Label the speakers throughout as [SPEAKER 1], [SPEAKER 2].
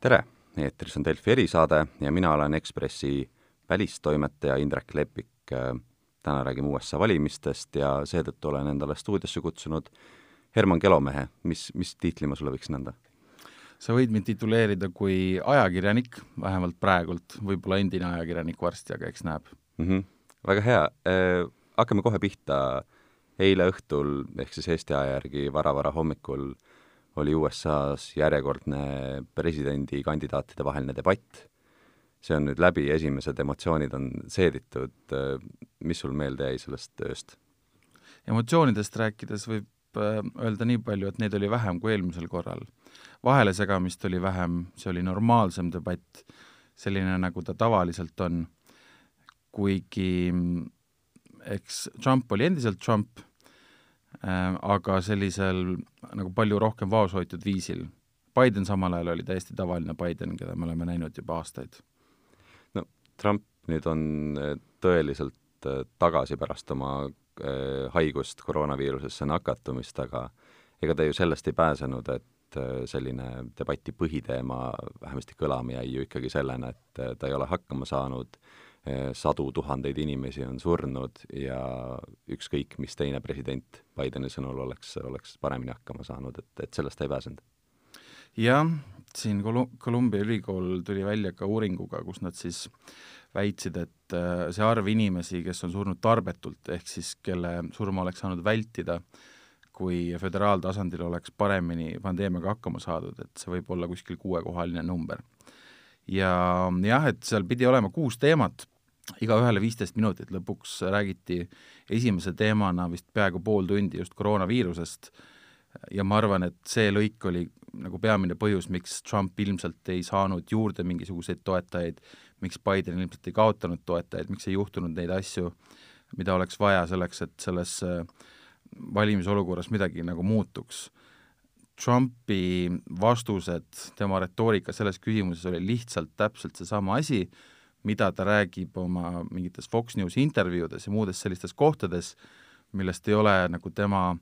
[SPEAKER 1] tere, eetris on Delfi erisaade ja mina olen Ekspressi välistoimetaja Indrek Lepik. täna räägime USA valimistest ja seetõttu olen endale stuudiosse kutsunud Herman Kelomehe, mis, mis tiitli ma sulle võiksin anda?
[SPEAKER 2] sa võid mind tituleerida kui ajakirjanik, vähemalt praegult, võib-olla endine ajakirjanik varsti, aga eks näeb
[SPEAKER 1] mm. -hmm. väga hea eh,, hakkame kohe pihta. eile õhtul ehk siis Eesti aja järgi vara-vara hommikul oli USA-s järjekordne presidendikandidaatide vaheline debatt. see on nüüd läbi, esimesed emotsioonid on seeditud, mis sul meelde jäi sellest ööst?
[SPEAKER 2] emotsioonidest rääkides võib äh, öelda nii palju, et neid oli vähem kui eelmisel korral. vahelesegamist oli vähem, see oli normaalsem debatt, selline, nagu ta tavaliselt on, kuigi eks Trump oli endiselt Trump aga sellisel nagu palju rohkem vaoshoitud viisil. Biden samal ajal oli täiesti tavaline Biden, keda me oleme näinud juba aastaid.
[SPEAKER 1] no Trump nüüd on äh, tõeliselt äh, tagasi pärast oma haigust, koroonaviirusesse nakatumist, aga ega ta ju sellest ei pääsenud, et selline debati põhiteema vähemasti kõlama jäi ju ikkagi sellena, et ta ei ole hakkama saanud äh, Eh, sadu tuhandeid inimesi on surnud ja ükskõik, mis teine president Bideni sõnul oleks, oleks paremini hakkama saanud, et, et sellest ei pääsenud.
[SPEAKER 2] jah, siin Kolu-, Columbia ülikool tuli välja ka uuringuga, kus nad siis väitsid, et äh, see arv inimesi, kes on surnud tarbetult, ehk siis kelle surma oleks saanud vältida, kui föderaaltasandil oleks paremini pandeemiaga hakkama saadud, et see võib olla kuskil kuuekohaline number ja jah, et seal pidi olema kuus teemat, igaühele viisteist minutit, lõpuks räägiti esimese teemana vist peaaegu pool tundi just koroonaviirusest. Ja ma arvan, et see lõik oli nagu peamine põhjus, miks Trump ilmselt ei saanud juurde mingisuguseid toetajaid, miks Biden ilmselt ei kaotanud toetajaid, miks ei juhtunud neid asju, mida oleks vaja selleks, et selles äh, valimisolukorras midagi nagu muutuks. Trumpi vastused, tema retoorika selles küsimuses oli lihtsalt täpselt seesama asi, mida ta räägib oma mingites Fox Newsi intervjuudes ja muudes sellistes kohtades, millest ei ole nagu tema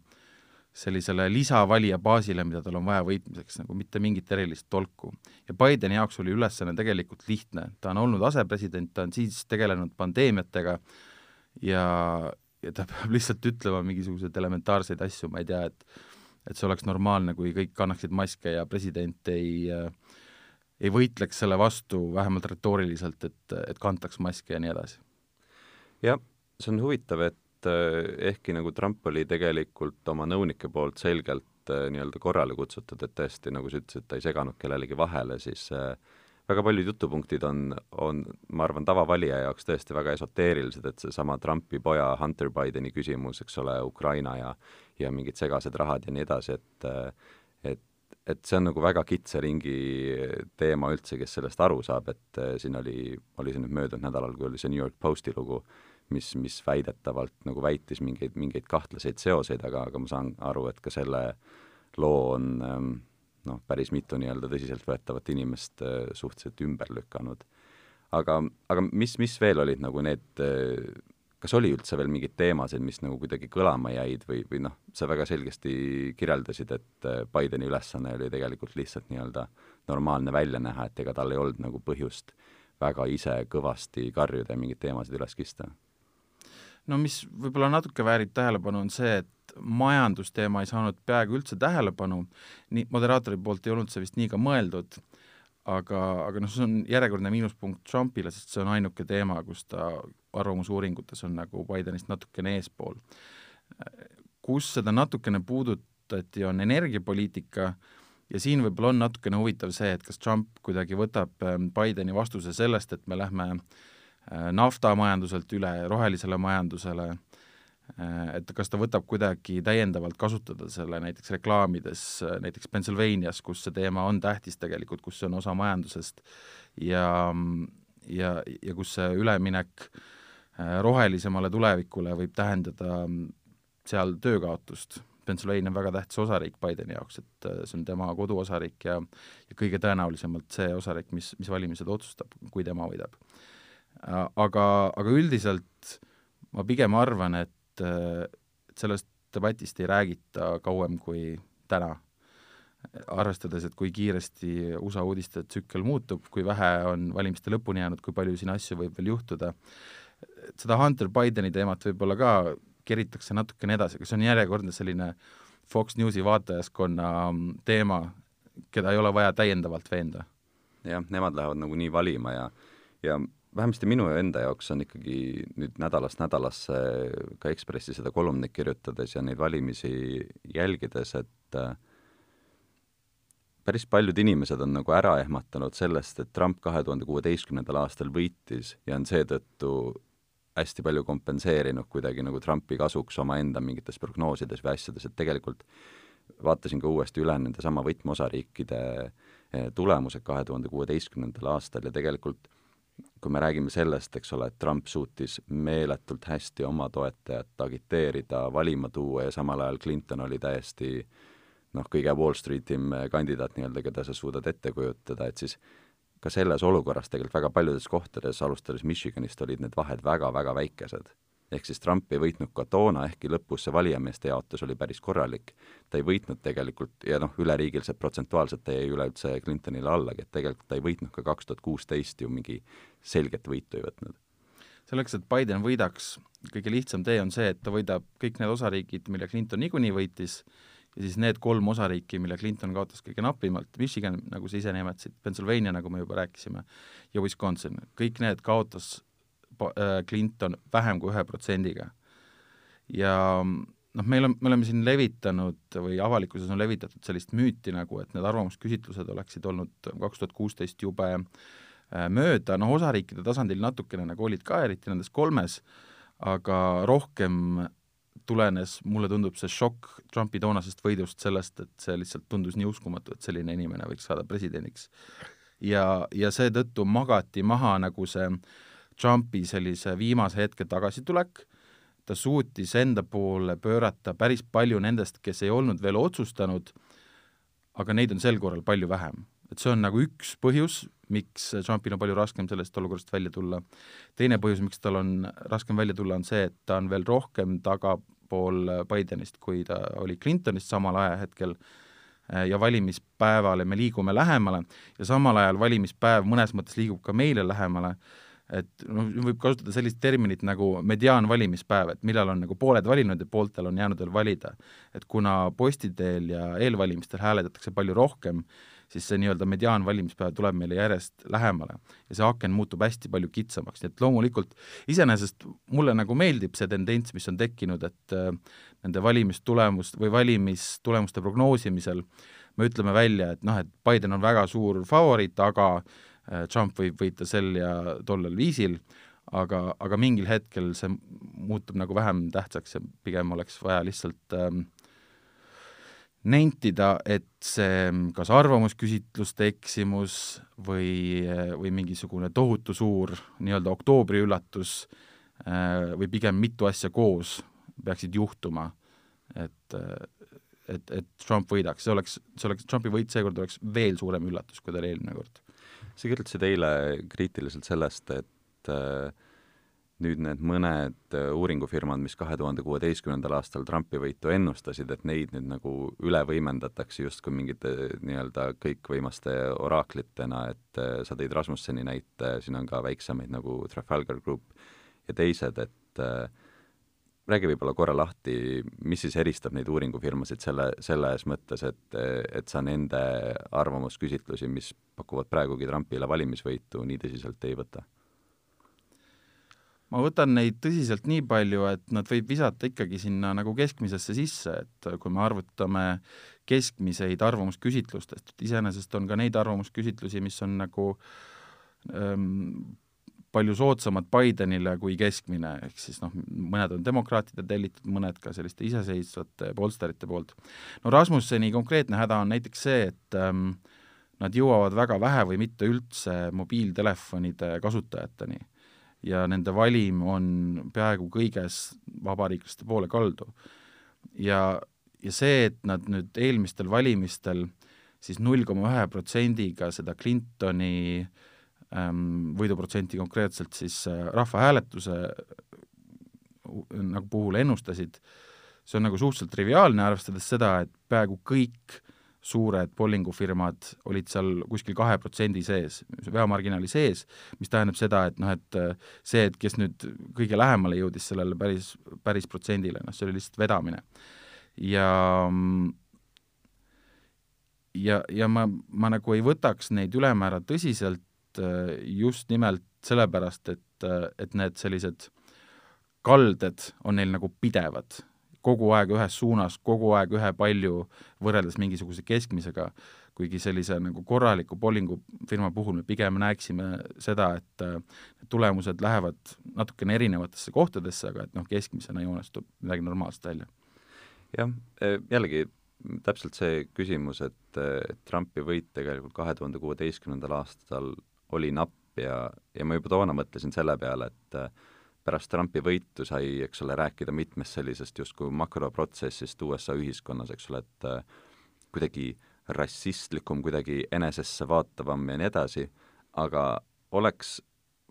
[SPEAKER 2] sellisele lisavalija baasile, mida tal on vaja võitmiseks, nagu mitte mingit erilist tolku. ja Bideni jaoks oli ülesanne tegelikult lihtne, ta on olnud asepresident, ta on siis tegelenud pandeemiatega ja, ja ta peab lihtsalt ütlema mingisuguseid elementaarseid asju, ma ei tea, et et see oleks normaalne, kui kõik kannaksid maske ja president ei äh, ei võitleks selle vastu vähemalt retooriliselt, et, et kantaks maske ja nii edasi.
[SPEAKER 1] jah, see on huvitav, et äh, ehkki nagu Trump oli tegelikult oma nõunike poolt selgelt äh, nii-öelda korrale kutsutud, et tõesti, nagu sa ütlesid, ta ei seganud kellelegi vahele, siis äh, väga paljud jutupunktid on, on, ma arvan, tavavalija jaoks tõesti väga esoteerilised, et seesama Trumpi poja Hunter Bideni küsimus, eks ole, Ukraina ja ja mingid segased rahad ja nii edasi, et et et see on nagu väga kitsa ringi teema üldse, kes sellest aru saab, et siin oli, oli see nüüd möödunud nädalal, kui oli see New York Posti lugu, mis, mis väidetavalt nagu väitis mingeid, mingeid kahtlaseid seoseid, aga, aga ma saan aru, et ka selle loo on ähm, noh, päris mitu nii-öelda tõsiseltvõetavat inimest äh, suhteliselt ümber lükanud. aga, aga mis, mis veel olid nagu need äh, kas oli üldse veel mingeid teemasid, mis nagu kuidagi kõlama jäid või, või noh, sa väga selgesti kirjeldasid, et äh, Bideni ülesanne oli tegelikult lihtsalt nii-öelda normaalne välja näha, et ega tal ei olnud nagu põhjust väga ise kõvasti karjuda ja mingeid teemasid üles kista?
[SPEAKER 2] no mis võib-olla natuke väärib tähelepanu, on see, et majandusteema ei saanud peaaegu üldse tähelepanu, nii moderaatori poolt ei olnud see vist nii ka mõeldud, aga, aga noh, see on järjekordne miinuspunkt Trumpile, sest see on ainuke teema, kus ta arvamusuuringutes on nagu Bidenist natukene eespool. kus seda natukene puudutati, on energiapoliitika ja siin võib-olla on natukene huvitav see, et kas Trump kuidagi võtab ähm, Bideni vastuse sellest, et me lähme äh, naftamajanduselt üle rohelisele majandusele äh, et kas ta võtab kuidagi täiendavalt kasutada selle näiteks reklaamides, äh, näiteks Pennsylvanias, kus see teema on tähtis tegelikult, kus see on osa majandusest ja, ja, ja kus see üleminek äh, rohelisemale tulevikule võib tähendada mm, seal töökaotust. Pennsylvania on väga tähtis osariik Bideni jaoks, et see on tema koduosariik ja, ja kõige tõenäolisemalt see osariik, mis, mis valimised otsustab, kui tema võidab. aga, aga üldiselt ma pigem arvan, et et, et sellest debatist ei räägita kauem kui täna. arvestades, et kui kiiresti USA uudiste tsükkel muutub, kui vähe on valimiste lõpuni jäänud, kui palju siin asju võib veel juhtuda, et seda Hunter Bideni teemat võib-olla ka keritakse natukene edasi, aga see on järjekordne selline Fox Newsi vaatajaskonna teema, keda ei ole vaja täiendavalt veenda.
[SPEAKER 1] jah, nemad lähevad nagunii valima ja, ja vähemasti minu enda jaoks on ikkagi nüüd nädalast nädalasse ka Ekspressi seda kolumnit kirjutades ja neid valimisi jälgides, et äh, päris paljud inimesed on nagu ära ehmatanud sellest, et Trump kahe tuhande kuueteistkümnendal aastal võitis ja on seetõttu hästi palju kompenseerinud kuidagi nagu Trumpi kasuks omaenda mingites prognoosides või asjades, et tegelikult vaatasin ka uuesti üle nendesama võtmeosariikide eh, tulemused kahe tuhande kuueteistkümnendal aastal ja tegelikult kui me räägime sellest, eks ole, et Trump suutis meeletult hästi oma toetajat agiteerida, valima tuua ja samal ajal Clinton oli täiesti noh, kõige Wall Streetim kandidaat nii-öelda, keda sa suudad ette kujutada, et siis ka selles olukorras tegelikult väga paljudes kohtades, alustades Michiganist, olid need vahed väga-väga väikesed. Ehk siis Trump ei võitnud ka toona, ehkki lõpus see valijameeste jaotus oli päris korralik, ta ei võitnud tegelikult, ja noh, üleriigiliselt protsentuaalselt jäi üleüldse Clintonile allagi, et tegelikult ta ei võitnud ka kaks tuhat kuusteist ju mingi selget võitu ei võtnud.
[SPEAKER 2] Selleks, et Biden võidaks, kõige lihtsam tee on see, et ta võidab kõik need osariigid, mille Clinton niikuinii võitis, ja siis need kolm osariiki, mille Clinton kaotas kõige napimalt, Michigan, nagu sa ise nimetasid, Pennsylvania, nagu me juba rääkisime, ja Wisconsin, kõik need kaotas Clinton vähem kui ühe protsendiga. ja noh, meil on, me oleme siin levitanud või avalikkuses on levitatud sellist müüti nagu, et need arvamusküsitlused oleksid olnud kaks tuhat kuusteist jube äh, mööda, noh osariikide tasandil natukene nagu olid ka, eriti nendes kolmes, aga rohkem tulenes, mulle tundub, see šokk Trumpi toonasest võidust sellest, et see lihtsalt tundus nii uskumatu, et selline inimene võiks saada presidendiks. ja, ja seetõttu magati maha nagu see Trumpi sellise viimase hetke tagasitulek, ta suutis enda poole pöörata päris palju nendest, kes ei olnud veel otsustanud, aga neid on sel korral palju vähem. et see on nagu üks põhjus, miks Trumpil on palju raskem sellest olukorrast välja tulla. teine põhjus, miks tal on raskem välja tulla, on see, et ta on veel rohkem taga pool Bidenist, kui ta oli Clintonist samal ajahetkel ja valimispäevale me liigume lähemale ja samal ajal valimispäev mõnes mõttes liigub ka meile lähemale, et noh, võib kasutada sellist terminit nagu mediaanvalimispäev, et millal on nagu pooled valinud ja pooltel on jäänud veel valida. et kuna posti teel ja eelvalimistel hääletatakse palju rohkem, siis see nii-öelda mediaanvalimispäev tuleb meile järjest lähemale ja see aken muutub hästi palju kitsamaks, nii et loomulikult iseenesest mulle nagu meeldib see tendents, mis on tekkinud, et äh, nende valimistulemust või valimistulemuste prognoosimisel me ütleme välja, et noh, et Biden on väga suur favoriit, aga Trump võib võita sel ja tollel viisil, aga, aga mingil hetkel see muutub nagu vähem tähtsaks ja pigem oleks vaja lihtsalt ähm, nentida, et see kas arvamusküsitluste eksimus või, või mingisugune tohutu suur nii-öelda oktoobri üllatus või pigem mitu asja koos peaksid juhtuma, et, et, et Trump võidaks, see oleks, see oleks, Trumpi võit seekord oleks veel suurem üllatus, kui ta oli eelmine kord.
[SPEAKER 1] Sa kirjutasid eile kriitiliselt sellest, et äh, nüüd need mõned äh, uuringufirmad, mis kahe tuhande kuueteistkümnendal aastal Trumpi võitu ennustasid, et neid nüüd nagu üle võimendatakse justkui mingite nii-öelda kõikvõimaste oraaklitena, et äh, sa tõid Rasmusseni näite, siin on ka väiksemaid nagu Trafalgar Group ja teised, et äh, räägi võib-olla korra lahti, mis siis eristab neid uuringufirmasid selle, selles mõttes, et, et sa nende arvamusküsitlusi, mis pakuvad praegugi Trumpile valimisvõitu, nii tõsiselt ei võta?
[SPEAKER 2] Ma võtan neid tõsiselt nii palju, et nad võib visata ikkagi sinna nagu keskmisesse sisse, et kui me arvutame keskmiseid arvamusküsitlustest, et iseenesest on ka neid arvamusküsitlusi, mis on nagu ähm, palju soodsamad Bidenile kui keskmine, ehk siis noh, mõned on demokraatide tellitud, mõned ka selliste iseseisvate polsterite poolt. no Rasmusseni konkreetne häda on näiteks see, et ähm, nad jõuavad väga vähe või mitte üldse mobiiltelefonide kasutajateni ja nende valim on peaaegu kõiges vabariiklaste poole kaldu. ja, ja see, et nad nüüd eelmistel valimistel siis null koma ühe protsendiga seda Clintoni ähm, võiduprotsenti konkreetselt siis äh, rahvahääletuse nagu puhul ennustasid, see on nagu suhteliselt triviaalne, arvestades seda, et peaaegu kõik suured pollingufirmad olid seal kuskil kahe protsendi sees, veamarginaali sees, mis tähendab seda, et noh, et äh, see, et kes nüüd kõige lähemale jõudis sellele päris, päris protsendile, noh, see oli lihtsalt vedamine. ja ja, ja ma, ma nagu ei võtaks neid ülemäära tõsiselt just nimelt sellepärast, et, äh, et need sellised kalded on neil nagu pidevad kogu aeg ühes suunas, kogu aeg ühepalju, võrreldes mingisuguse keskmisega, kuigi sellise nagu korraliku bowlingufirma puhul me pigem näeksime seda, et äh, tulemused lähevad natukene erinevatesse kohtadesse, aga et noh, keskmisena joonestub midagi normaalset välja.
[SPEAKER 1] jah, e, jällegi täpselt see küsimus, et, et Trumpi võit tegelikult kahe tuhande kuueteistkümnendal aastal oli napp ja, ja ma juba toona mõtlesin selle peale, et pärast Trumpi võitu sai, eks ole, rääkida mitmest sellisest justkui makroprotsessist USA ühiskonnas, eks ole, et äh, kuidagi rassistlikum, kuidagi enesesse vaatavam ja nii edasi, aga oleks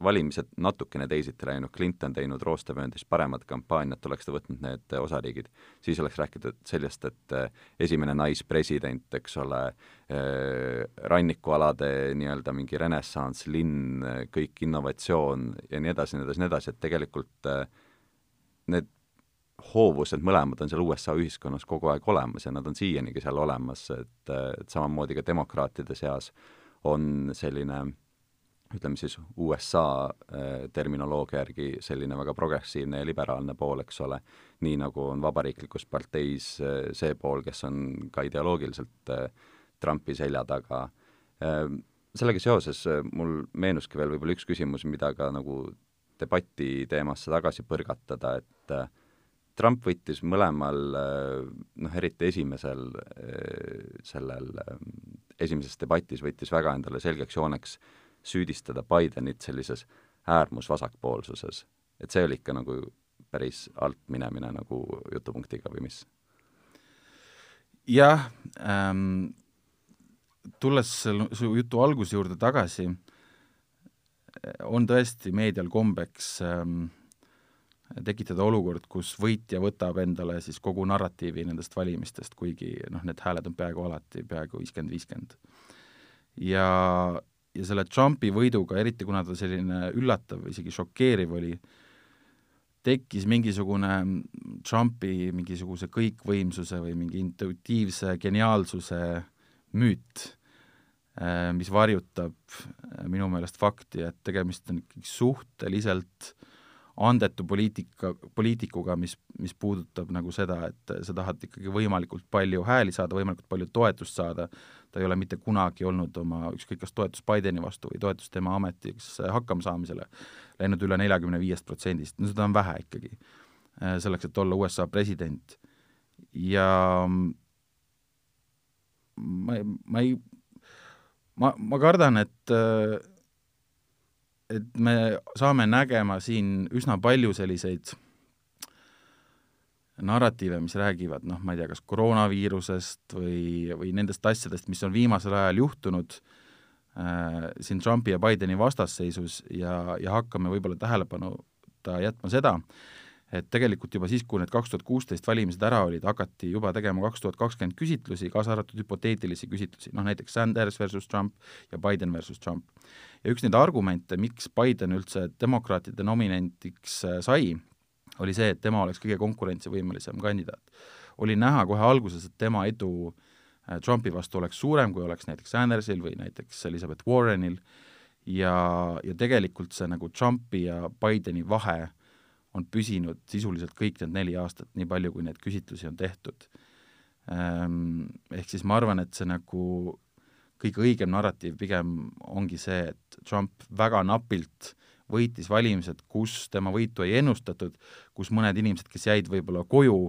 [SPEAKER 1] valimised natukene teisiti läinud, Clinton teinud Roostevööndis paremat kampaaniat, oleks ta võtnud need osariigid, siis oleks räägitud sellest, et eh, esimene naispresident, eks ole, eh, rannikualade nii-öelda mingi renessanss, linn, kõik innovatsioon ja nii edasi, nii edasi, nii edasi, et tegelikult eh, need hoovused mõlemad on seal USA ühiskonnas kogu aeg olemas ja nad on siianigi seal olemas, et, et samamoodi ka demokraatide seas on selline äh, ütleme siis USA äh, terminoloogia järgi selline väga progressiivne ja liberaalne pool, eks ole, nii nagu on vabariiklikus parteis äh, see pool, kes on ka ideoloogiliselt äh, Trumpi selja taga. sellega seoses mul meenuski veel võib-olla üks küsimus, mida ka nagu debati teemasse tagasi põrgatada, et Trump võttis mõlemal noh, eriti esimesel sellel, esimeses debatis võttis väga endale selgeks jooneks äh, süüdistada Bidenit sellises äärmusvasakpoolsuses. et see oli ikka nagu päris alt minemine nagu jutupunktiga või mis?
[SPEAKER 2] jah ähm,, tulles su jutu alguse juurde tagasi, on tõesti meedial kombeks ähm, tekitada olukord, kus võitja võtab endale siis kogu narratiivi nendest valimistest, kuigi noh, need hääled on peaaegu alati peaaegu viiskümmend, viiskümmend. ja, ja selle Trumpi võiduga, eriti kuna ta selline üllatav, isegi šokeeriv oli, tekkis mingisugune Trumpi mingisuguse kõikvõimsuse või mingi intuitiivse geniaalsuse müüt, äh, mis varjutab äh, minu meelest fakti, et tegemist on ikkagi suhteliselt andetu poliitika, poliitikuga, mis, mis puudutab nagu seda, et sa tahad ikkagi võimalikult palju hääli saada, võimalikult palju toetust saada, ta ei ole mitte kunagi olnud oma ükskõik kas toetus Bideni vastu või toetus tema ametiks hakkamasaamisele läinud üle neljakümne viiest protsendist, no seda on vähe ikkagi, äh, selleks, et olla USA president. ja ma, ma ei, ma, ma kardan, et äh, et me saame nägema siin üsna palju selliseid narratiive, mis räägivad noh, ma ei tea, kas koroonaviirusest või, või nendest asjadest, mis on viimasel ajal juhtunud äh, siin Trumpi ja Bideni vastasseisus ja, ja hakkame võib-olla tähelepanuta jätma seda, et tegelikult juba siis, kui need kaks tuhat kuusteist valimised ära olid, hakati juba tegema kaks tuhat kakskümmend küsitlusi, kaasa arvatud hüpoteetilisi küsitlusi, noh näiteks Sanders versus Trump ja Biden versus Trump. Ja üks neid argumente, miks Biden üldse demokraatide nominendiks äh, sai, oli see, et tema oleks kõige konkurentsivõimelisem kandidaat. oli näha kohe alguses, et tema edu äh, Trumpi vastu oleks suurem, kui oleks näiteks Sandersil või näiteks Elizabeth Warrenil ja, ja tegelikult see nagu Trumpi ja Bideni vahe on püsinud sisuliselt kõik need neli aastat, nii palju, kui neid küsitlusi on tehtud. Ehm, ehk siis ma arvan, et see nagu kõige õigem narratiiv pigem ongi see, et Trump väga napilt võitis valimised, kus tema võitu ei ennustatud, kus mõned inimesed, kes jäid võib-olla koju,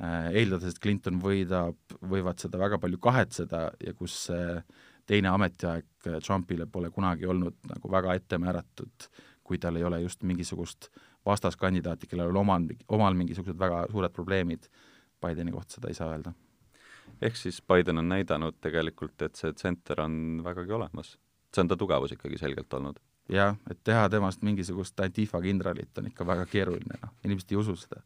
[SPEAKER 2] eh, eeldades, et Clinton võidab, võivad seda väga palju kahetseda ja kus see teine ametiaeg Trumpile pole kunagi olnud nagu väga ette määratud, kui tal ei ole just mingisugust äh, vastaskandidaati, kellel on omal, omal mingisugused väga suured probleemid, Bideni kohta seda ei saa öelda.
[SPEAKER 1] Ehk siis Biden on näidanud tegelikult, et see tsenter on vägagi olemas. see on ta tugevus ikkagi selgelt olnud.
[SPEAKER 2] jah, et teha temast mingisugust Antifa kindralit on ikka väga keeruline, noh, inimesed ei usu seda.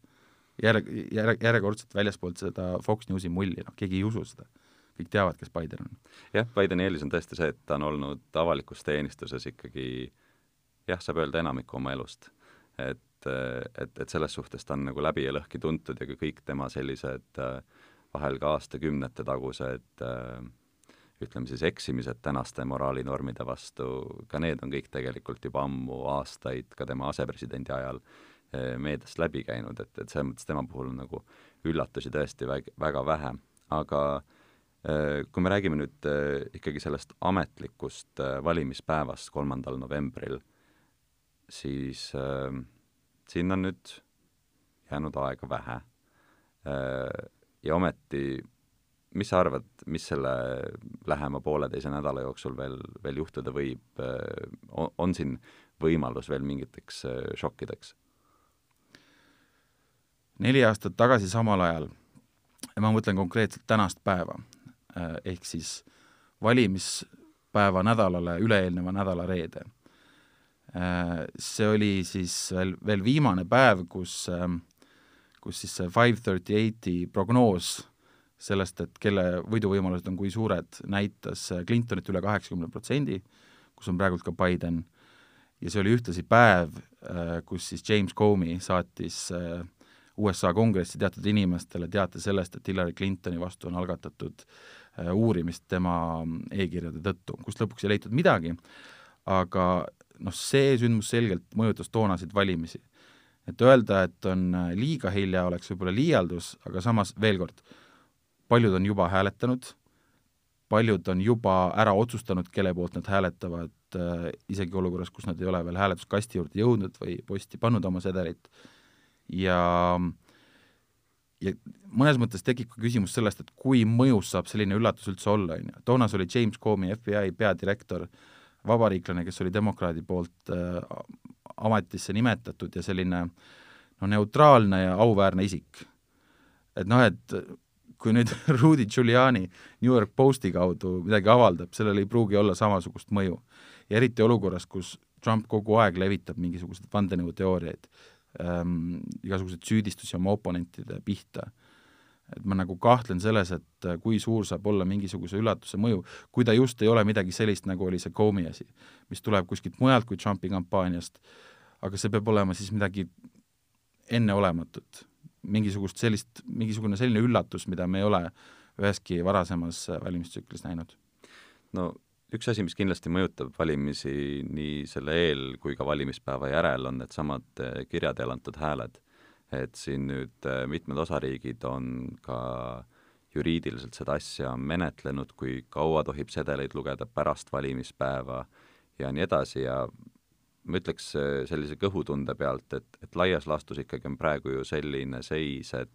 [SPEAKER 2] järg, järg, järjekordselt väljaspoolt seda Fox Newsi mulli, noh, keegi ei usu seda. kõik teavad, kes Biden on.
[SPEAKER 1] jah, Bideni eelis on tõesti see, et ta on olnud avalikus teenistuses ikkagi jah, saab öelda enamiku oma elust. et, et, et selles suhtes ta on nagu läbi ja lõhki tuntud ja ka kõik tema sellised vahel ka aastakümnete tagused ütleme siis eksimised tänaste moraalinormide vastu, ka need on kõik tegelikult juba ammu aastaid ka tema asepresidendi ajal meediast läbi käinud, et, et selles mõttes tema puhul nagu üllatusi tõesti väg-, väga vähe, aga äh, kui me räägime nüüd äh, ikkagi sellest ametlikust äh, valimispäevast, kolmandal novembril, siis äh, siin on nüüd jäänud aega vähe äh,. Ja ometi, mis sa arvad, mis selle lähema pooleteise nädala jooksul veel, veel juhtuda võib äh,, on siin võimalus veel mingiteks äh, šokkideks?
[SPEAKER 2] neli aastat tagasi samal ajal, ma mõtlen konkreetselt tänast päeva, äh, ehk siis valimispäeva nädalale üle-eelneva nädala reede. Äh, see oli siis veel, veel viimane päev, kus, ähm, kus siis see five thirty eight'i prognoos sellest, et kelle võiduvõimalused on kui suured, näitas Clintonit üle kaheksakümne protsendi, kus on praegult ka Biden, ja see oli ühtlasi päev, äh, kus siis James Comey saatis äh, USA kongressi teatud inimestele teate sellest, et Hillary Clintoni vastu on algatatud äh, uurimist tema e-kirjade tõttu, kust lõpuks ei leitud midagi, aga noh, see sündmus selgelt mõjutas toonaseid valimisi. Et öelda, et on äh, liiga hilja, oleks võib-olla liialdus, aga samas veel kord, paljud on juba hääletanud, paljud on juba ära otsustanud, kelle poolt nad hääletavad, äh, isegi olukorras, kus nad ei ole veel hääletuskasti juurde jõudnud või posti pannud oma sedelit ja ja mõnes mõttes tekib ka küsimus sellest, et kui mõjus saab selline üllatus üldse olla, on ju. toona see oli James Comey, FBI peadirektor, vabariiklane, kes oli demokraadi poolt äh, ametisse nimetatud ja selline no neutraalne ja auväärne isik. et noh, et kui nüüd Rudy Giuliani New York Posti kaudu midagi avaldab, sellel ei pruugi olla samasugust mõju. ja eriti olukorras, kus Trump kogu aeg levitab mingisuguseid vandenõuteooriaid ähm, igasuguseid süüdistusi oma oponentide pihta. Et ma nagu kahtlen selles, et äh, kui suur saab olla mingisuguse üllatuse mõju, kui ta just ei ole midagi sellist, nagu oli see Comey asi, mis tuleb kuskilt mujalt kui Trumpi kampaaniast, aga see peab olema siis midagi enneolematut, mingisugust sellist, mingisugune selline üllatus, mida me ei ole üheski varasemas äh, valimistsüklis näinud.
[SPEAKER 1] no üks asi, mis kindlasti mõjutab valimisi nii selle eel kui ka valimispäeva järel, on needsamad eh, kirja teel antud hääled. Et siin nüüd eh, mitmed osariigid on ka juriidiliselt seda asja menetlenud, kui kaua tohib sedeleid lugeda pärast valimispäeva ja nii edasi ja ma ütleks eh, sellise kõhutunde pealt, et, et laias laastus ikkagi on praegu ju selline seis, et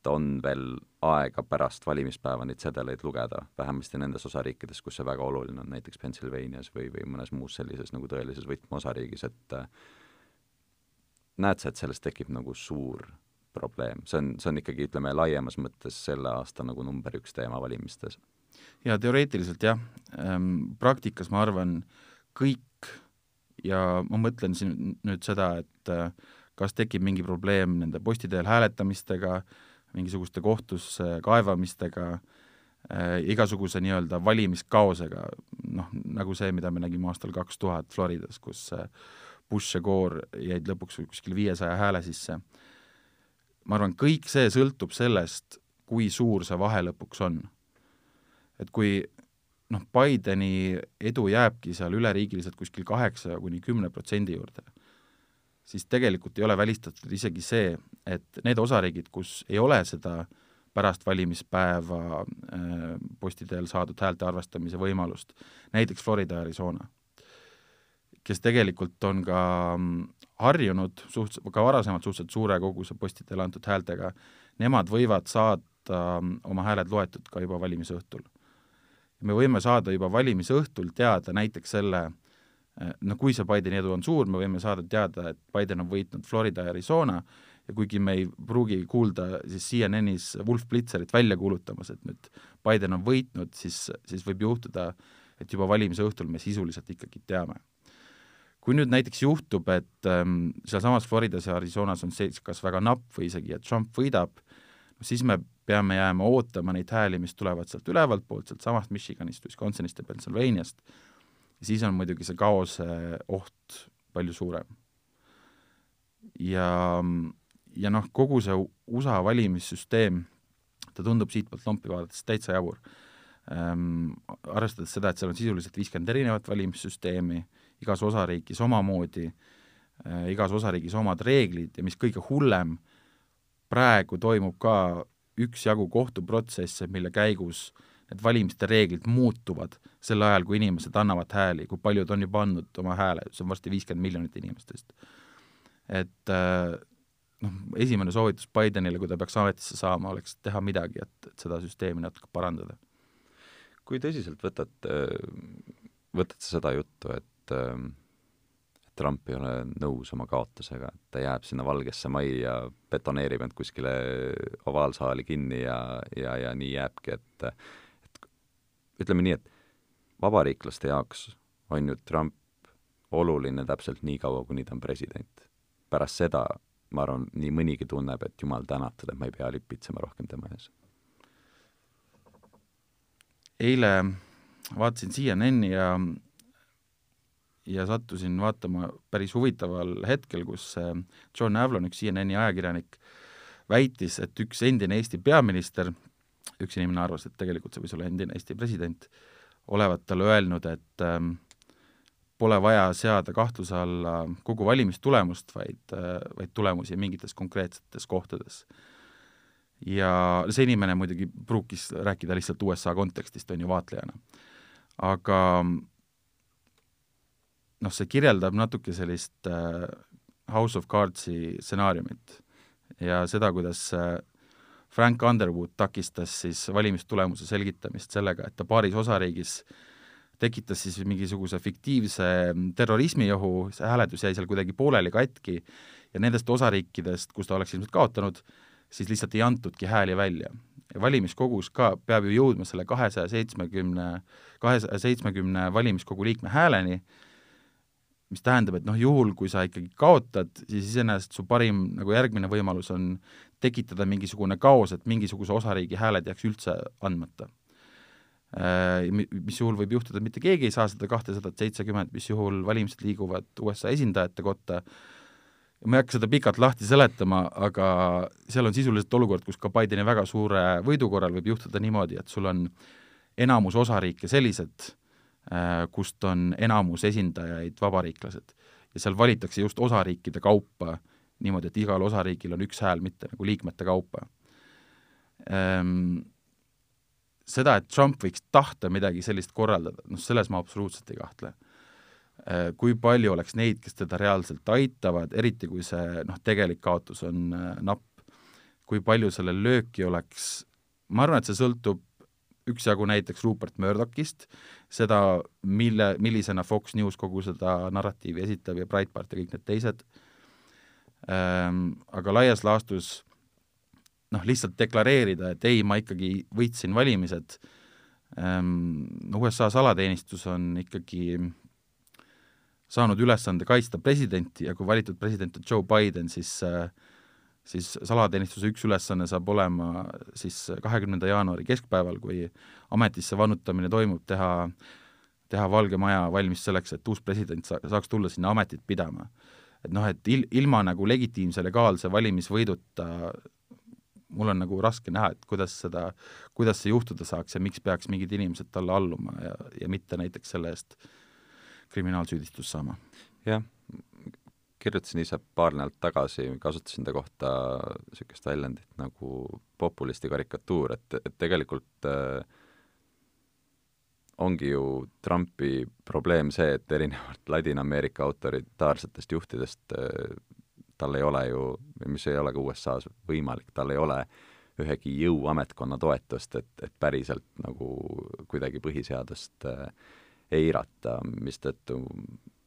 [SPEAKER 1] et on veel aega pärast valimispäeva neid sedeleid lugeda, vähemasti nendes osariikides, kus see väga oluline on, näiteks Pennsylvanias või, või mõnes muus sellises nagu tõelises võtmeosariigis, et äh, näed sa, et sellest tekib nagu suur probleem, see on, see on ikkagi, ütleme, laiemas mõttes selle aasta nagu number üks teema valimistes?
[SPEAKER 2] jaa, teoreetiliselt jah. Ähm,, praktikas ma arvan, kõik ja ma mõtlen siin nüüd seda, et äh, kas tekib mingi probleem nende posti teel hääletamistega mingisuguste kohtusse kaevamistega äh,, igasuguse nii-öelda valimiskaosega, noh, nagu see, mida me nägime aastal kaks tuhat Floridas, kus äh, Bush ja Gore jäid lõpuks kuskil viiesaja hääle sisse. ma arvan, kõik see sõltub sellest, kui suur see vahe lõpuks on. et kui noh, Bideni edu jääbki seal üleriigiliselt kuskil kaheksa kuni kümne protsendi juurde siis tegelikult ei ole välistatud isegi see, et need osariigid, kus ei ole seda pärast valimispäeva äh, posti teel saadud häälte arvestamise võimalust, näiteks Florida ja Arizona, kes tegelikult on ka mm, harjunud suht-, ka varasemalt suhteliselt suure koguse posti teel antud häältega, nemad võivad saada mm, oma hääled loetud ka juba valimisõhtul. me võime saada juba valimisõhtul teada näiteks selle, Äh, no kui see Bideni edu on suur, me võime saada teada, et Biden on võitnud Florida ja Arizona ja kuigi me ei pruugi kuulda siis CNN-is Wolf Blitzerit välja kuulutamas, et nüüd Biden on võitnud, siis, siis võib juhtuda, et juba valimise õhtul me sisuliselt ikkagi teame. Kui nüüd näiteks juhtub, et ähm, sealsamas Floridas ja Arizonas on seis kas väga napp või isegi, et Trump võidab, siis me peame jääma ootama neid hääli, mis tulevad sealt ülevalt poolt, sealtsamast Michiganist, Wisconsinist ja Pennsylvaniast, siis on muidugi see kaose oht palju suurem. ja, ja noh, kogu see USA valimissüsteem, ta tundub siitpoolt lompi vaadates täitsa jabur ähm,. Arvestades seda, et seal on sisuliselt viiskümmend erinevat valimissüsteemi, igas osariigis omamoodi äh,, igas osariigis omad reeglid ja mis kõige hullem, praegu toimub ka üksjagu kohtuprotsesse, mille käigus need valimiste reeglid muutuvad sel ajal, kui inimesed annavad hääli, kui paljud on juba andnud oma hääle, see on varsti viiskümmend miljonit inimest vist. et äh, noh, esimene soovitus Bidenile, kui ta peaks ametisse saama, oleks teha midagi, et, et seda süsteemi natuke parandada.
[SPEAKER 1] kui tõsiselt võtad, võtad sa seda juttu, et Trump ei ole nõus oma kaotusega, et ta jääb sinna Valgesse Majja, betoneerib end kuskile ovaalsaali kinni ja, ja, ja nii jääbki, et et ütleme nii, et vabariiklaste jaoks on ju Trump oluline täpselt nii kaua, kuni ta on president. pärast seda, ma arvan, nii mõnigi tunneb, et jumal tänatud, et ma ei pea lipitsema rohkem tema ees.
[SPEAKER 2] eile vaatasin CNN-i ja ja sattusin vaatama päris huvitaval hetkel, kus äh, John Avlon, üks CNN-i ajakirjanik, väitis, et üks endine Eesti peaminister, üks inimene arvas, et tegelikult see võis olla endine Eesti president, olevat talle öelnud, et ähm, pole vaja seada kahtluse alla kogu valimistulemust, vaid, äh, vaid tulemusi mingites konkreetsetes kohtades. ja see inimene muidugi pruukis rääkida lihtsalt USA kontekstist, on ju, vaatlejana. aga noh, see kirjeldab natuke sellist äh, House of Cardsi stsenaariumit ja seda, kuidas äh, Frank Underwood takistas siis valimistulemuse selgitamist sellega, et ta paaris osariigis tekitas siis mingisuguse fiktiivse terrorismiohu, see hääletus jäi seal kuidagi pooleli katki ja nendest osariikidest, kus ta oleks ilmselt kaotanud, siis lihtsalt ei antudki hääli välja. ja valimiskogus ka peab ju jõudma selle kahesaja seitsmekümne, kahesaja seitsmekümne valimiskogu liikme hääleni, mis tähendab, et noh, juhul kui sa ikkagi kaotad, siis iseenesest su parim nagu järgmine võimalus on tekitada mingisugune kaos, et mingisuguse osariigi hääled jääks üldse andmata. Äh, mis juhul võib juhtuda, et mitte keegi ei saa seda kahtesadat seitsekümmend, mis juhul valimised liiguvad USA esindajate kotta, ma ei hakka seda pikalt lahti seletama, aga seal on sisuliselt olukord, kus ka Bideni väga suure võidu korral võib juhtuda niimoodi, et sul on enamus osariike sellised, kust on enamus esindajaid vabariiklased. ja seal valitakse just osariikide kaupa niimoodi, et igal osariigil on üks hääl, mitte nagu liikmete kaupa. Ehm, seda, et Trump võiks tahta midagi sellist korraldada, noh selles ma absoluutselt ei kahtle. Äh, kui palju oleks neid, kes teda reaalselt aitavad, eriti kui see noh, tegelik kaotus on äh, napp, kui palju sellel lööki oleks, ma arvan, et see sõltub üksjagu näiteks Rupert Murdochist, seda, mille, millisena Fox News kogu seda narratiivi esitab ja Breitbart ja kõik need teised. Ähm,, aga laias laastus noh, lihtsalt deklareerida, et ei, ma ikkagi võitsin valimised. Ähm,, USA salateenistus on ikkagi saanud ülesande kaitsta presidenti ja kui valitud president on Joe Biden, siis äh, siis salateenistuse üks ülesanne saab olema siis kahekümnenda jaanuari keskpäeval, kui ametisse vannutamine toimub, teha, teha Valge Maja valmis selleks, et uus president sa-, saaks tulla sinna ametit pidama. et noh, et il-, ilma nagu legitiimse legaalse valimisvõiduta mul on nagu raske näha, et kuidas seda, kuidas see juhtuda saaks ja miks peaks mingid inimesed talle alluma ja, ja mitte näiteks selle eest kriminaalsüüdistust saama.
[SPEAKER 1] jah kirjutasin ise paar nädalat tagasi, kasutasin ta kohta niisugust väljendit nagu populisti karikatuur, et, et tegelikult äh, ongi ju Trumpi probleem see, et erinevalt Ladina-Ameerika autoritaarsetest juhtidest äh, tal ei ole ju, mis ei ole ka USA-s võimalik, tal ei ole ühegi jõuametkonna toetust, et, et päriselt nagu kuidagi põhiseadust äh, eirata, mistõttu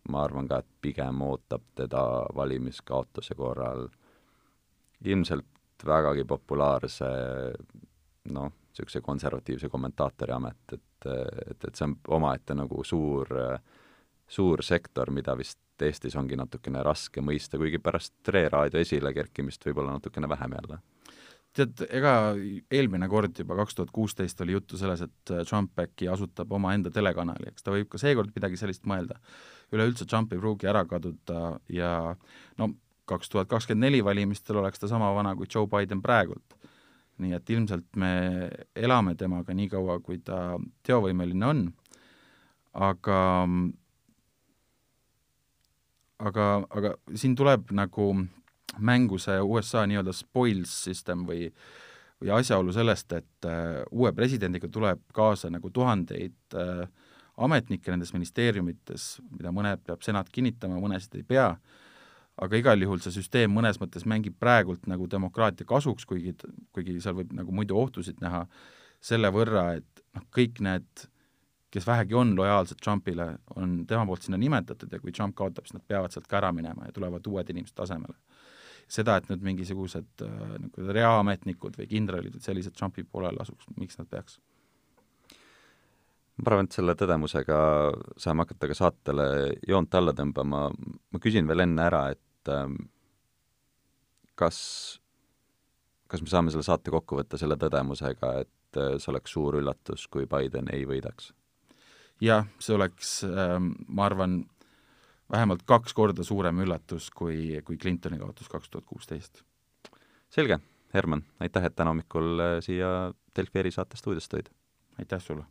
[SPEAKER 1] ma arvan ka, et pigem ootab teda valimiskaotuse korral ilmselt vägagi populaarse noh, niisuguse konservatiivse kommentaatori amet, et, et, et see on omaette nagu suur, suur sektor, mida vist Eestis ongi natukene raske mõista, kuigi pärast Tre raadio esile kerkimist võib-olla natukene vähem jälle.
[SPEAKER 2] tead, ega eelmine kord juba, kaks tuhat kuusteist oli juttu selles, et Trump äkki asutab omaenda telekanali, eks ta võib ka seekord midagi sellist mõelda. Üleüldse Trump ei pruugi ära kaduda ja no kaks tuhat kakskümmend neli valimistel oleks ta sama vana kui Joe Biden praegult. nii et ilmselt me elame temaga nii kaua, kui ta teovõimeline on, aga aga, aga siin tuleb nagu mängu see USA nii-öelda spoils system või või asjaolu sellest, et äh, uue presidendiga tuleb kaasa nagu tuhandeid äh, ametnikke nendes ministeeriumites, mida mõned peab senat kinnitama, mõnesid ei pea, aga igal juhul see süsteem mõnes mõttes mängib praegult nagu demokraatia kasuks, kuigi, kuigi seal võib nagu muidu ohtusid näha, selle võrra, et noh, kõik need kes vähegi on lojaalsed Trumpile, on tema poolt sinna nimetatud ja kui Trump kaotab, siis nad peavad sealt ka ära minema ja tulevad uued inimesed asemele. seda, et nüüd mingisugused äh, reaametnikud või kindralid või sellised Trumpi poolel asuks, miks nad peaks?
[SPEAKER 1] Ma arvan, et selle tõdemusega saame hakata ka saatele joont alla tõmbama, ma küsin veel enne ära, et ähm, kas, kas me saame selle saate kokku võtta selle tõdemusega, et äh, see oleks suur üllatus, kui Biden ei võidaks?
[SPEAKER 2] jah, see oleks, ähm, ma arvan, vähemalt kaks korda suurem üllatus kui, kui Clintoni kaotus kaks tuhat kuusteist.
[SPEAKER 1] selge, Herman, aitäh, et täna hommikul äh, siia Delfi erisaate stuudiosse tulid!
[SPEAKER 2] aitäh sulle!